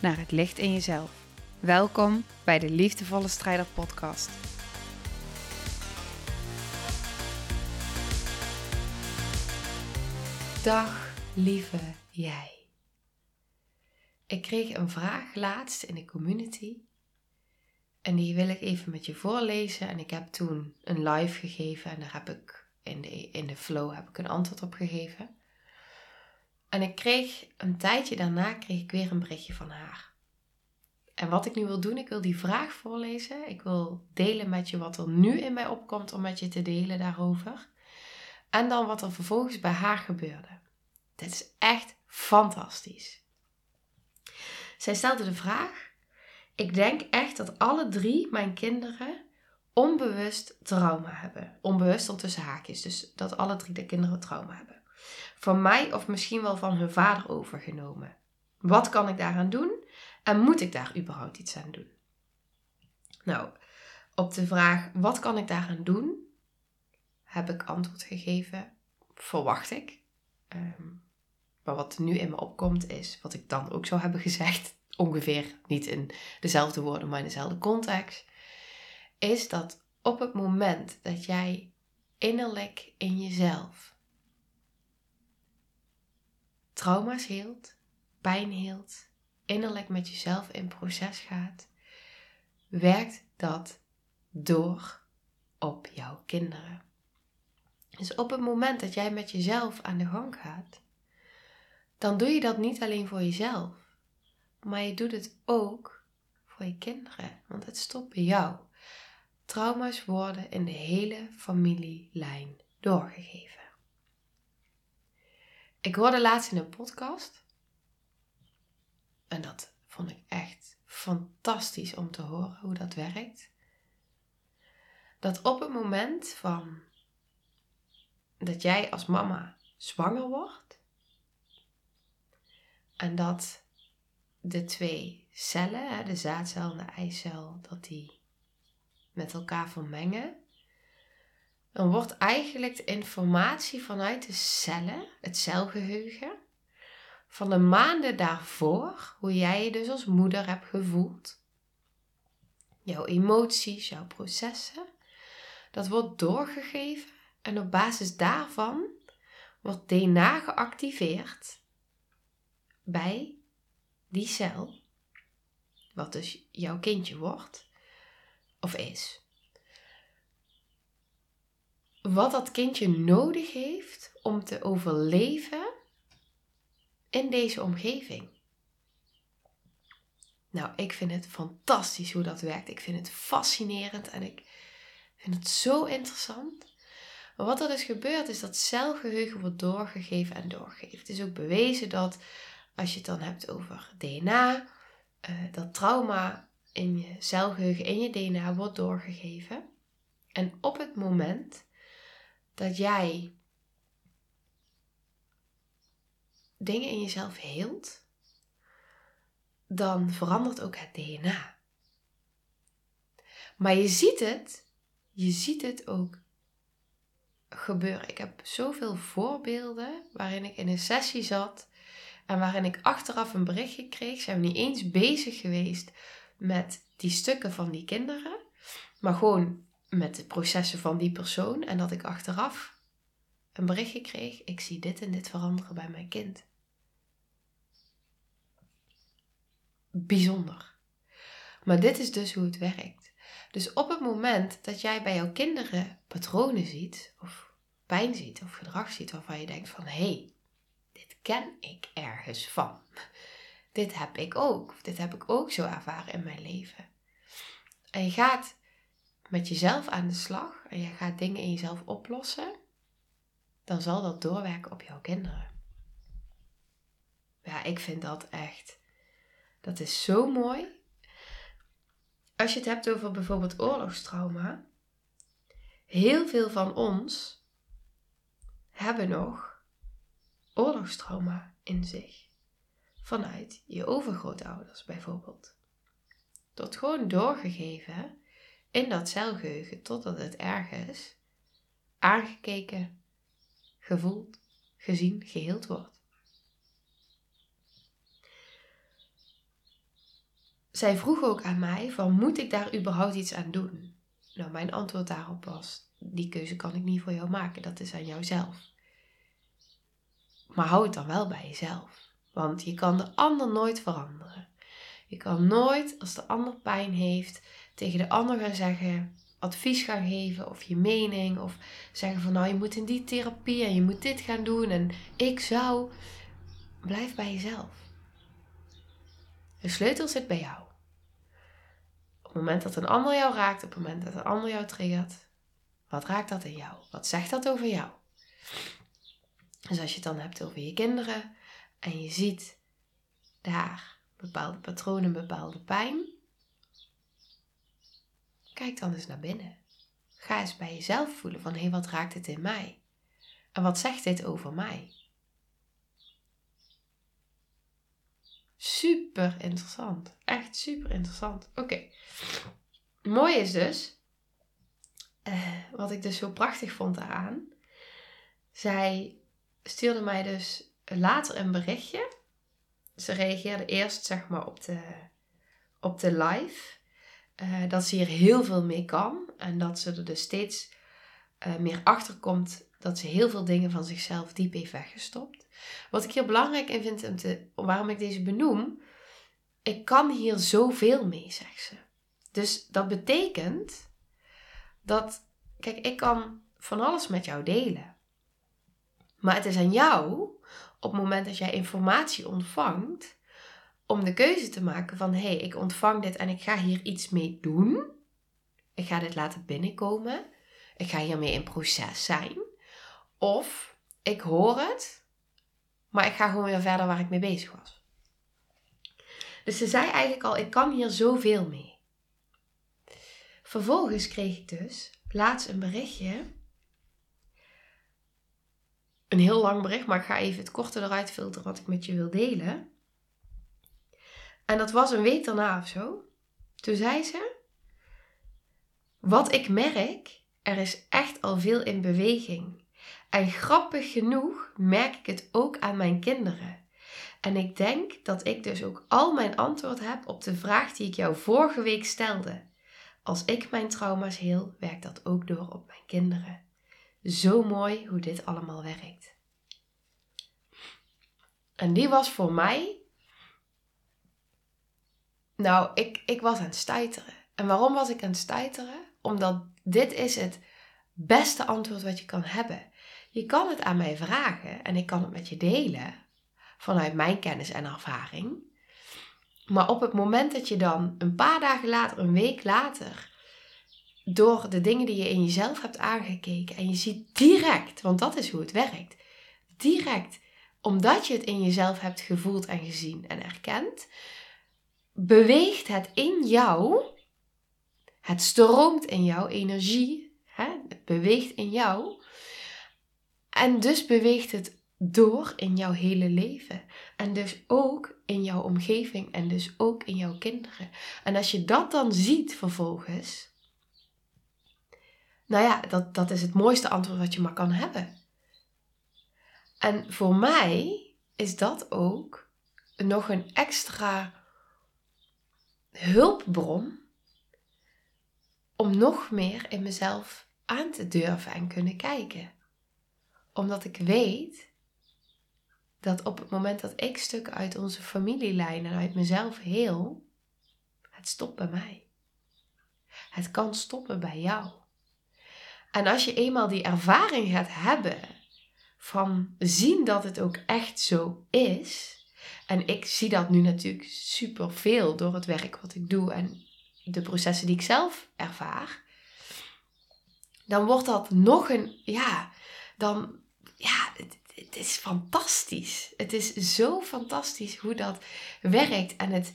naar het licht in jezelf. Welkom bij de Liefdevolle Strijder Podcast. Dag lieve jij. Ik kreeg een vraag laatst in de community en die wil ik even met je voorlezen. En ik heb toen een live gegeven en daar heb ik in de, in de flow heb ik een antwoord op gegeven. En ik kreeg een tijdje daarna kreeg ik weer een berichtje van haar. En wat ik nu wil doen, ik wil die vraag voorlezen. Ik wil delen met je wat er nu in mij opkomt om met je te delen daarover. En dan wat er vervolgens bij haar gebeurde. Dit is echt fantastisch. Zij stelde de vraag: Ik denk echt dat alle drie mijn kinderen onbewust trauma hebben. Onbewust ondertussen haakjes. Dus dat alle drie de kinderen trauma hebben van mij of misschien wel van hun vader overgenomen. Wat kan ik daaraan doen en moet ik daar überhaupt iets aan doen? Nou, op de vraag wat kan ik daaraan doen, heb ik antwoord gegeven, verwacht ik. Ehm, maar wat nu in me opkomt is wat ik dan ook zou hebben gezegd, ongeveer niet in dezelfde woorden, maar in dezelfde context, is dat op het moment dat jij innerlijk in jezelf trauma's heelt, pijn heelt, innerlijk met jezelf in proces gaat, werkt dat door op jouw kinderen. Dus op het moment dat jij met jezelf aan de gang gaat, dan doe je dat niet alleen voor jezelf, maar je doet het ook voor je kinderen, want het stopt bij jou. Trauma's worden in de hele familielijn doorgegeven. Ik hoorde laatst in een podcast. En dat vond ik echt fantastisch om te horen hoe dat werkt. Dat op het moment van dat jij als mama zwanger wordt en dat de twee cellen, de zaadcel en de eicel, dat die met elkaar vermengen, dan wordt eigenlijk de informatie vanuit de cellen, het celgeheugen, van de maanden daarvoor, hoe jij je dus als moeder hebt gevoeld, jouw emoties, jouw processen, dat wordt doorgegeven en op basis daarvan wordt DNA geactiveerd bij die cel, wat dus jouw kindje wordt of is wat dat kindje nodig heeft om te overleven in deze omgeving. Nou, ik vind het fantastisch hoe dat werkt. Ik vind het fascinerend en ik vind het zo interessant. Wat er dus gebeurt is dat celgeheugen wordt doorgegeven en doorgegeven. Het is ook bewezen dat als je het dan hebt over DNA, uh, dat trauma in je celgeheugen, in je DNA wordt doorgegeven. En op het moment dat jij dingen in jezelf heelt, dan verandert ook het DNA. Maar je ziet het, je ziet het ook gebeuren. Ik heb zoveel voorbeelden waarin ik in een sessie zat en waarin ik achteraf een berichtje kreeg. Zijn we niet eens bezig geweest met die stukken van die kinderen, maar gewoon met de processen van die persoon en dat ik achteraf een berichtje kreeg: ik zie dit en dit veranderen bij mijn kind. Bijzonder. Maar dit is dus hoe het werkt. Dus op het moment dat jij bij jouw kinderen patronen ziet, of pijn ziet, of gedrag ziet waarvan je denkt van hé, hey, dit ken ik ergens van. Dit heb ik ook. Dit heb ik ook zo ervaren in mijn leven. En je gaat met jezelf aan de slag en je gaat dingen in jezelf oplossen, dan zal dat doorwerken op jouw kinderen. Ja, ik vind dat echt Dat is zo mooi. Als je het hebt over bijvoorbeeld oorlogstrauma. Heel veel van ons hebben nog oorlogstrauma in zich. Vanuit je overgrootouders bijvoorbeeld. Tot gewoon doorgegeven in dat celgeheugen totdat het ergens aangekeken, gevoeld, gezien, geheeld wordt. Zij vroeg ook aan mij van moet ik daar überhaupt iets aan doen? Nou, mijn antwoord daarop was die keuze kan ik niet voor jou maken, dat is aan jouzelf. Maar hou het dan wel bij jezelf, want je kan de ander nooit veranderen. Je kan nooit, als de ander pijn heeft, tegen de ander gaan zeggen, advies gaan geven of je mening. Of zeggen van nou je moet in die therapie en je moet dit gaan doen en ik zou. Blijf bij jezelf. De sleutel zit bij jou. Op het moment dat een ander jou raakt, op het moment dat een ander jou triggert, wat raakt dat in jou? Wat zegt dat over jou? Dus als je het dan hebt over je kinderen en je ziet daar bepaalde patronen, bepaalde pijn, kijk dan eens naar binnen. Ga eens bij jezelf voelen van hé, wat raakt het in mij? En wat zegt dit over mij? Super interessant. Echt super interessant. Oké. Mooi is dus, uh, wat ik dus zo prachtig vond daaraan. Zij stuurde mij dus later een berichtje. Ze reageerde eerst zeg maar op de, op de live. Uh, dat ze hier heel veel mee kan. En dat ze er dus steeds uh, meer achter komt dat ze heel veel dingen van zichzelf diep heeft weggestopt. Wat ik hier belangrijk in vind, om waarom ik deze benoem, ik kan hier zoveel mee, zegt ze. Dus dat betekent dat, kijk, ik kan van alles met jou delen. Maar het is aan jou, op het moment dat jij informatie ontvangt, om de keuze te maken van hé, hey, ik ontvang dit en ik ga hier iets mee doen. Ik ga dit laten binnenkomen. Ik ga hiermee in proces zijn. Of ik hoor het, maar ik ga gewoon weer verder waar ik mee bezig was. Dus ze zei eigenlijk al, ik kan hier zoveel mee. Vervolgens kreeg ik dus laatst een berichtje. Een heel lang bericht, maar ik ga even het korte eruit filteren wat ik met je wil delen. En dat was een week daarna of zo. Toen zei ze: Wat ik merk, er is echt al veel in beweging. En grappig genoeg merk ik het ook aan mijn kinderen. En ik denk dat ik dus ook al mijn antwoord heb op de vraag die ik jou vorige week stelde. Als ik mijn trauma's heel, werkt dat ook door op mijn kinderen. Zo mooi hoe dit allemaal werkt. En die was voor mij nou, ik, ik was aan het stuiteren. En waarom was ik aan het stuiteren? Omdat dit is het beste antwoord wat je kan hebben. Je kan het aan mij vragen en ik kan het met je delen vanuit mijn kennis en ervaring. Maar op het moment dat je dan een paar dagen later, een week later, door de dingen die je in jezelf hebt aangekeken en je ziet direct, want dat is hoe het werkt, direct, omdat je het in jezelf hebt gevoeld en gezien en erkend, beweegt het in jou. Het stroomt in jouw energie. Hè? Het beweegt in jou. En dus beweegt het door in jouw hele leven. En dus ook in jouw omgeving. En dus ook in jouw kinderen. En als je dat dan ziet vervolgens. Nou ja, dat, dat is het mooiste antwoord wat je maar kan hebben. En voor mij is dat ook nog een extra hulpbron om nog meer in mezelf aan te durven en kunnen kijken. Omdat ik weet dat op het moment dat ik stukken uit onze familielijn en uit mezelf heel, het stopt bij mij. Het kan stoppen bij jou. En als je eenmaal die ervaring gaat hebben van zien dat het ook echt zo is, en ik zie dat nu natuurlijk super veel door het werk wat ik doe en de processen die ik zelf ervaar. Dan wordt dat nog een, ja, dan, ja, het, het is fantastisch. Het is zo fantastisch hoe dat werkt. En het,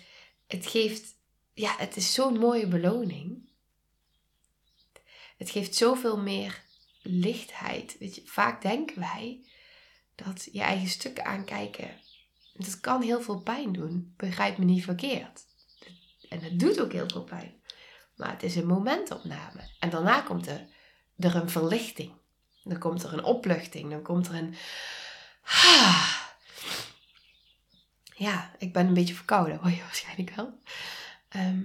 het geeft, ja, het is zo'n mooie beloning. Het geeft zoveel meer lichtheid. Weet je, vaak denken wij dat je eigen stuk aankijken, dat kan heel veel pijn doen. Begrijp me niet verkeerd. En het doet ook heel veel pijn. Maar het is een momentopname. En daarna komt er, er een verlichting. Dan komt er een opluchting. Dan komt er een. Ja, ik ben een beetje verkouden, hoor je waarschijnlijk wel. Ehm,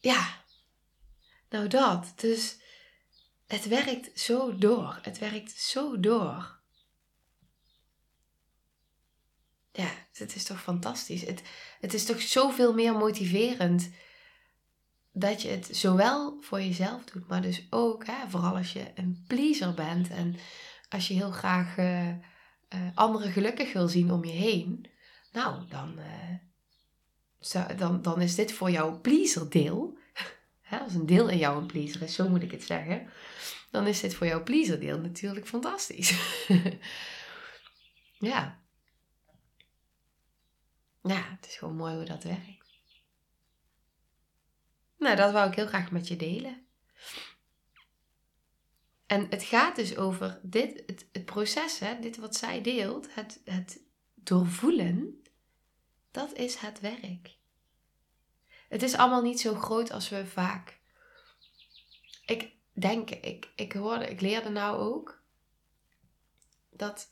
ja, nou dat. Dus het werkt zo door. Het werkt zo door. Ja, het is toch fantastisch. Het, het is toch zoveel meer motiverend dat je het zowel voor jezelf doet, maar dus ook, hè, vooral als je een pleaser bent en als je heel graag uh, anderen gelukkig wil zien om je heen, nou, dan, uh, dan, dan is dit voor jouw pleaser deel. als een deel in jou een pleaser is, zo moet ik het zeggen. Dan is dit voor jouw pleaser deel natuurlijk fantastisch. ja. Ja, het is gewoon mooi hoe dat werkt. Nou, dat wou ik heel graag met je delen. En het gaat dus over dit, het, het proces, hè, dit wat zij deelt, het, het doorvoelen, dat is het werk. Het is allemaal niet zo groot als we vaak. Ik denk, ik, ik hoorde, ik leerde nou ook dat.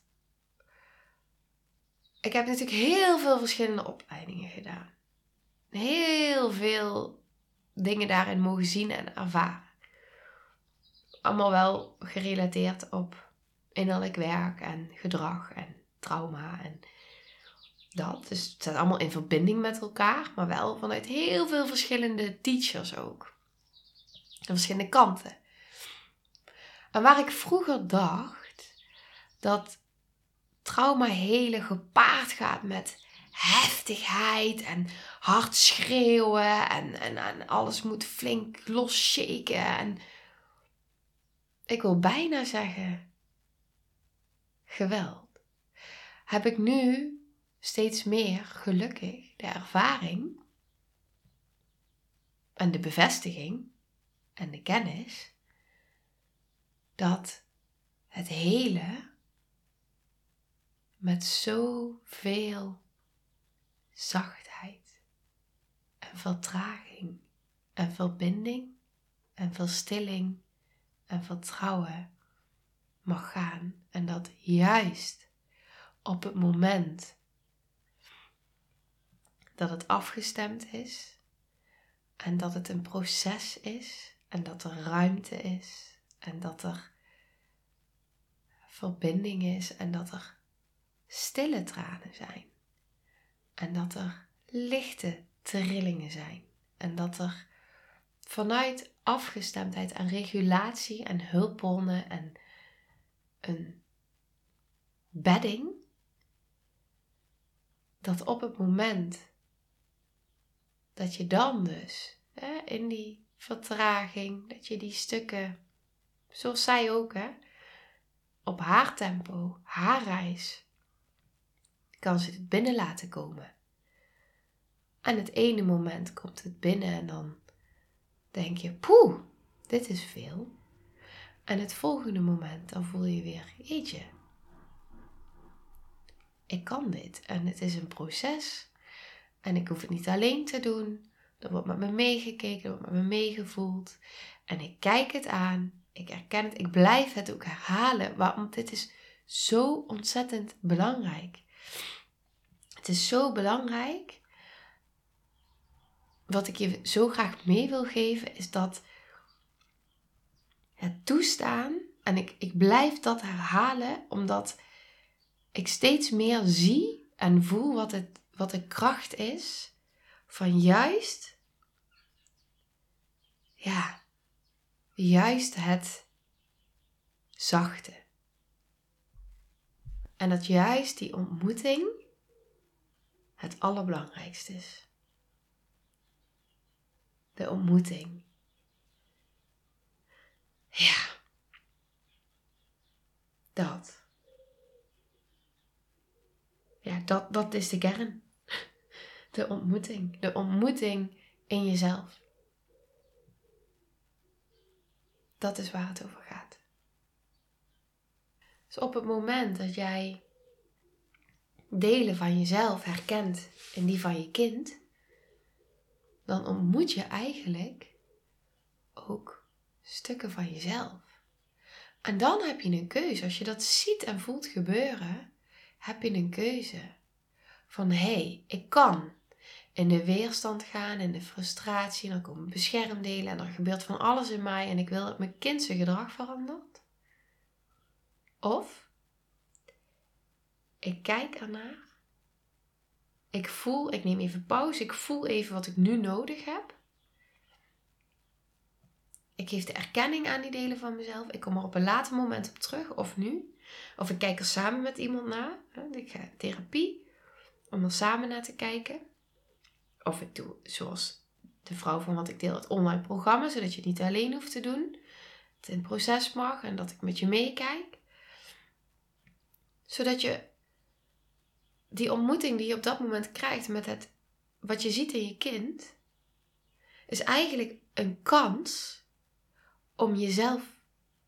Ik heb natuurlijk heel veel verschillende opleidingen gedaan. Heel veel dingen daarin mogen zien en ervaren. Allemaal wel gerelateerd op innerlijk werk en gedrag en trauma en dat. Dus het staat allemaal in verbinding met elkaar, maar wel vanuit heel veel verschillende teachers ook. En verschillende kanten. En waar ik vroeger dacht dat trauma hele gepaard gaat met heftigheid en hard schreeuwen en, en, en alles moet flink losshaken. En ik wil bijna zeggen, geweld. Heb ik nu steeds meer gelukkig de ervaring en de bevestiging en de kennis dat het hele met zoveel zachtheid en vertraging en verbinding en verstilling en vertrouwen mag gaan. En dat juist op het moment dat het afgestemd is en dat het een proces is en dat er ruimte is en dat er verbinding is en dat er stille tranen zijn en dat er lichte trillingen zijn. En dat er vanuit afgestemdheid en regulatie en hulpbronnen en een bedding, dat op het moment dat je dan dus hè, in die vertraging, dat je die stukken, zoals zij ook, hè, op haar tempo, haar reis, kan ze het binnen laten komen. En het ene moment komt het binnen en dan denk je, poeh, dit is veel. En het volgende moment dan voel je weer, jeetje, ik kan dit. En het is een proces. En ik hoef het niet alleen te doen. Er wordt met me meegekeken, er wordt met me meegevoeld. En ik kijk het aan, ik herken het, ik blijf het ook herhalen. Waarom dit is zo ontzettend belangrijk. Het is zo belangrijk. Wat ik je zo graag mee wil geven is dat het toestaan, en ik, ik blijf dat herhalen, omdat ik steeds meer zie en voel wat, het, wat de kracht is van juist, ja, juist het zachte. En dat juist die ontmoeting het allerbelangrijkste is. De ontmoeting. Ja. Dat. Ja, dat, dat is de kern. De ontmoeting. De ontmoeting in jezelf. Dat is waar het over gaat. Dus op het moment dat jij delen van jezelf herkent in die van je kind, dan ontmoet je eigenlijk ook stukken van jezelf. En dan heb je een keuze. Als je dat ziet en voelt gebeuren, heb je een keuze. Van hé, hey, ik kan in de weerstand gaan, in de frustratie, en dan komen beschermdelen en er gebeurt van alles in mij en ik wil dat mijn kind zijn gedrag verandert. Of ik kijk ernaar, ik voel, ik neem even pauze, ik voel even wat ik nu nodig heb. Ik geef de erkenning aan die delen van mezelf. Ik kom er op een later moment op terug, of nu. Of ik kijk er samen met iemand naar. Ik ga therapie, om er samen naar te kijken. Of ik doe zoals de vrouw van wat ik deel, het online programma, zodat je het niet alleen hoeft te doen. Het in proces mag en dat ik met je meekijk. Zodat je die ontmoeting die je op dat moment krijgt met het wat je ziet in je kind, is eigenlijk een kans om jezelf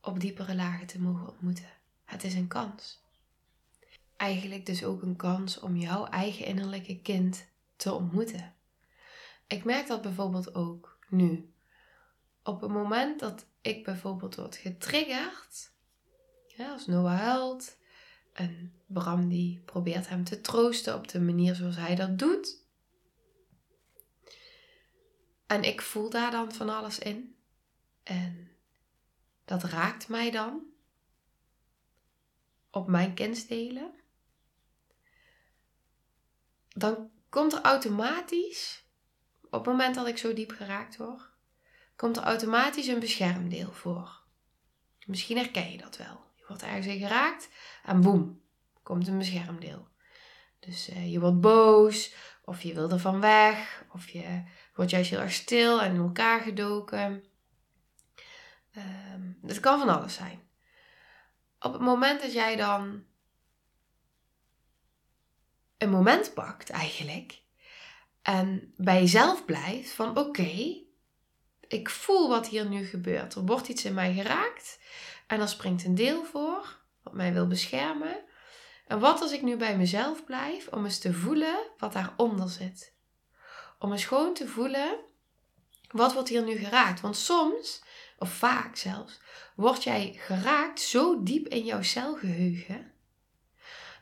op diepere lagen te mogen ontmoeten. Het is een kans. Eigenlijk dus ook een kans om jouw eigen innerlijke kind te ontmoeten. Ik merk dat bijvoorbeeld ook nu. Op het moment dat ik bijvoorbeeld word getriggerd, ja, als Noah huilt en Bram die probeert hem te troosten op de manier zoals hij dat doet. En ik voel daar dan van alles in. En dat raakt mij dan op mijn kennisdelen. Dan komt er automatisch op het moment dat ik zo diep geraakt word, komt er automatisch een beschermdeel voor. Misschien herken je dat wel. Wordt ergens in geraakt en boem, komt een beschermdeel. Dus uh, je wordt boos, of je wil er van weg, of je wordt juist heel erg stil en in elkaar gedoken. Um, het kan van alles zijn. Op het moment dat jij dan een moment pakt, eigenlijk, en bij jezelf blijft van oké, ik voel wat hier nu gebeurt. Er wordt iets in mij geraakt en er springt een deel voor wat mij wil beschermen. En wat als ik nu bij mezelf blijf om eens te voelen wat daaronder zit? Om eens gewoon te voelen wat wordt hier nu geraakt? Want soms, of vaak zelfs, word jij geraakt zo diep in jouw celgeheugen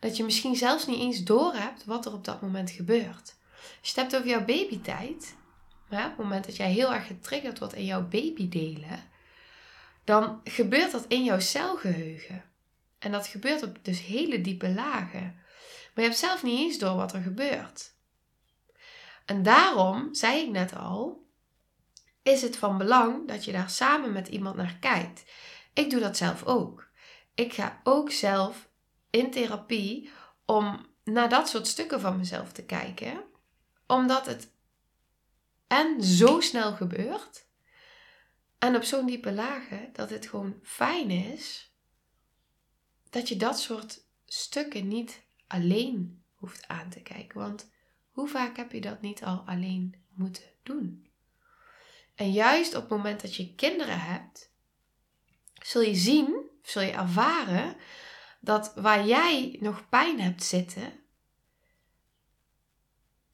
dat je misschien zelfs niet eens doorhebt wat er op dat moment gebeurt. Als je het hebt over jouw babytijd, ja, op het moment dat jij heel erg getriggerd wordt in jouw babydelen, dan gebeurt dat in jouw celgeheugen. En dat gebeurt op dus hele diepe lagen. Maar je hebt zelf niet eens door wat er gebeurt. En daarom, zei ik net al, is het van belang dat je daar samen met iemand naar kijkt. Ik doe dat zelf ook. Ik ga ook zelf in therapie om naar dat soort stukken van mezelf te kijken omdat het en zo snel gebeurt. En op zo'n diepe lagen dat het gewoon fijn is dat je dat soort stukken niet alleen hoeft aan te kijken. Want hoe vaak heb je dat niet al alleen moeten doen? En juist op het moment dat je kinderen hebt, zul je zien, zul je ervaren dat waar jij nog pijn hebt zitten,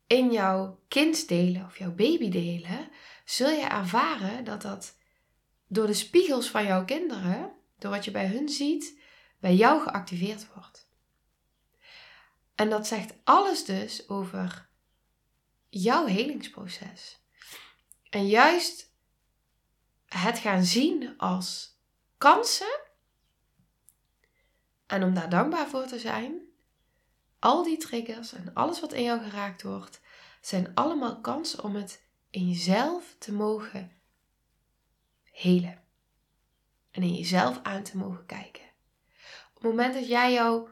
in jouw kindsdelen of jouw babydelen, zul je ervaren dat dat door de spiegels van jouw kinderen, door wat je bij hun ziet, bij jou geactiveerd wordt. En dat zegt alles dus over jouw helingsproces. En juist het gaan zien als kansen en om daar dankbaar voor te zijn, al die triggers en alles wat in jou geraakt wordt, zijn allemaal kansen om het in jezelf te mogen helen. En in jezelf aan te mogen kijken. Op het moment dat jij jou,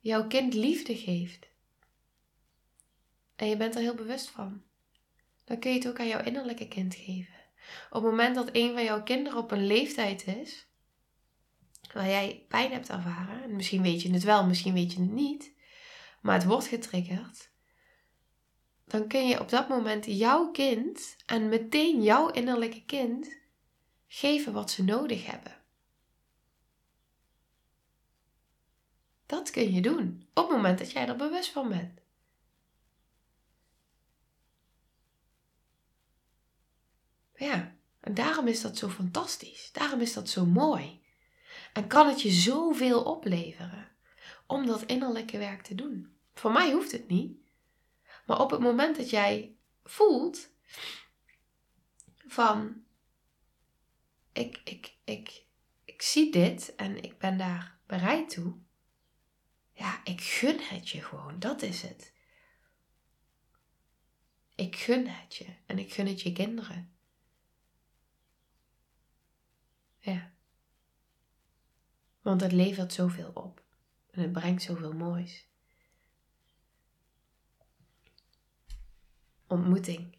jouw kind liefde geeft. En je bent er heel bewust van. Dan kun je het ook aan jouw innerlijke kind geven. Op het moment dat een van jouw kinderen op een leeftijd is. Waar jij pijn hebt ervaren. En misschien weet je het wel, misschien weet je het niet maar het wordt getriggerd. dan kun je op dat moment jouw kind en meteen jouw innerlijke kind geven wat ze nodig hebben. Dat kun je doen op het moment dat jij er bewust van bent. Ja, en daarom is dat zo fantastisch. Daarom is dat zo mooi. En kan het je zoveel opleveren om dat innerlijke werk te doen. Voor mij hoeft het niet. Maar op het moment dat jij voelt van ik, ik, ik, ik zie dit en ik ben daar bereid toe. Ja, ik gun het je gewoon. Dat is het. Ik gun het je en ik gun het je kinderen. Ja. Want het levert zoveel op. En het brengt zoveel moois. Ontmoeting.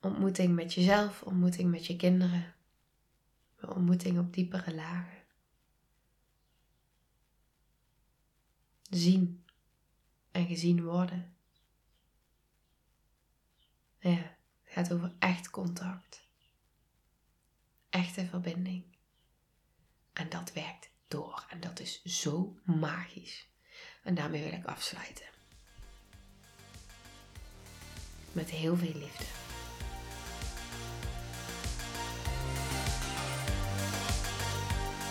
Ontmoeting met jezelf, ontmoeting met je kinderen. Ontmoeting op diepere lagen. Zien en gezien worden. Ja, het gaat over echt contact. Echte verbinding. En dat werkt door. En dat is zo magisch. En daarmee wil ik afsluiten. Met heel veel liefde.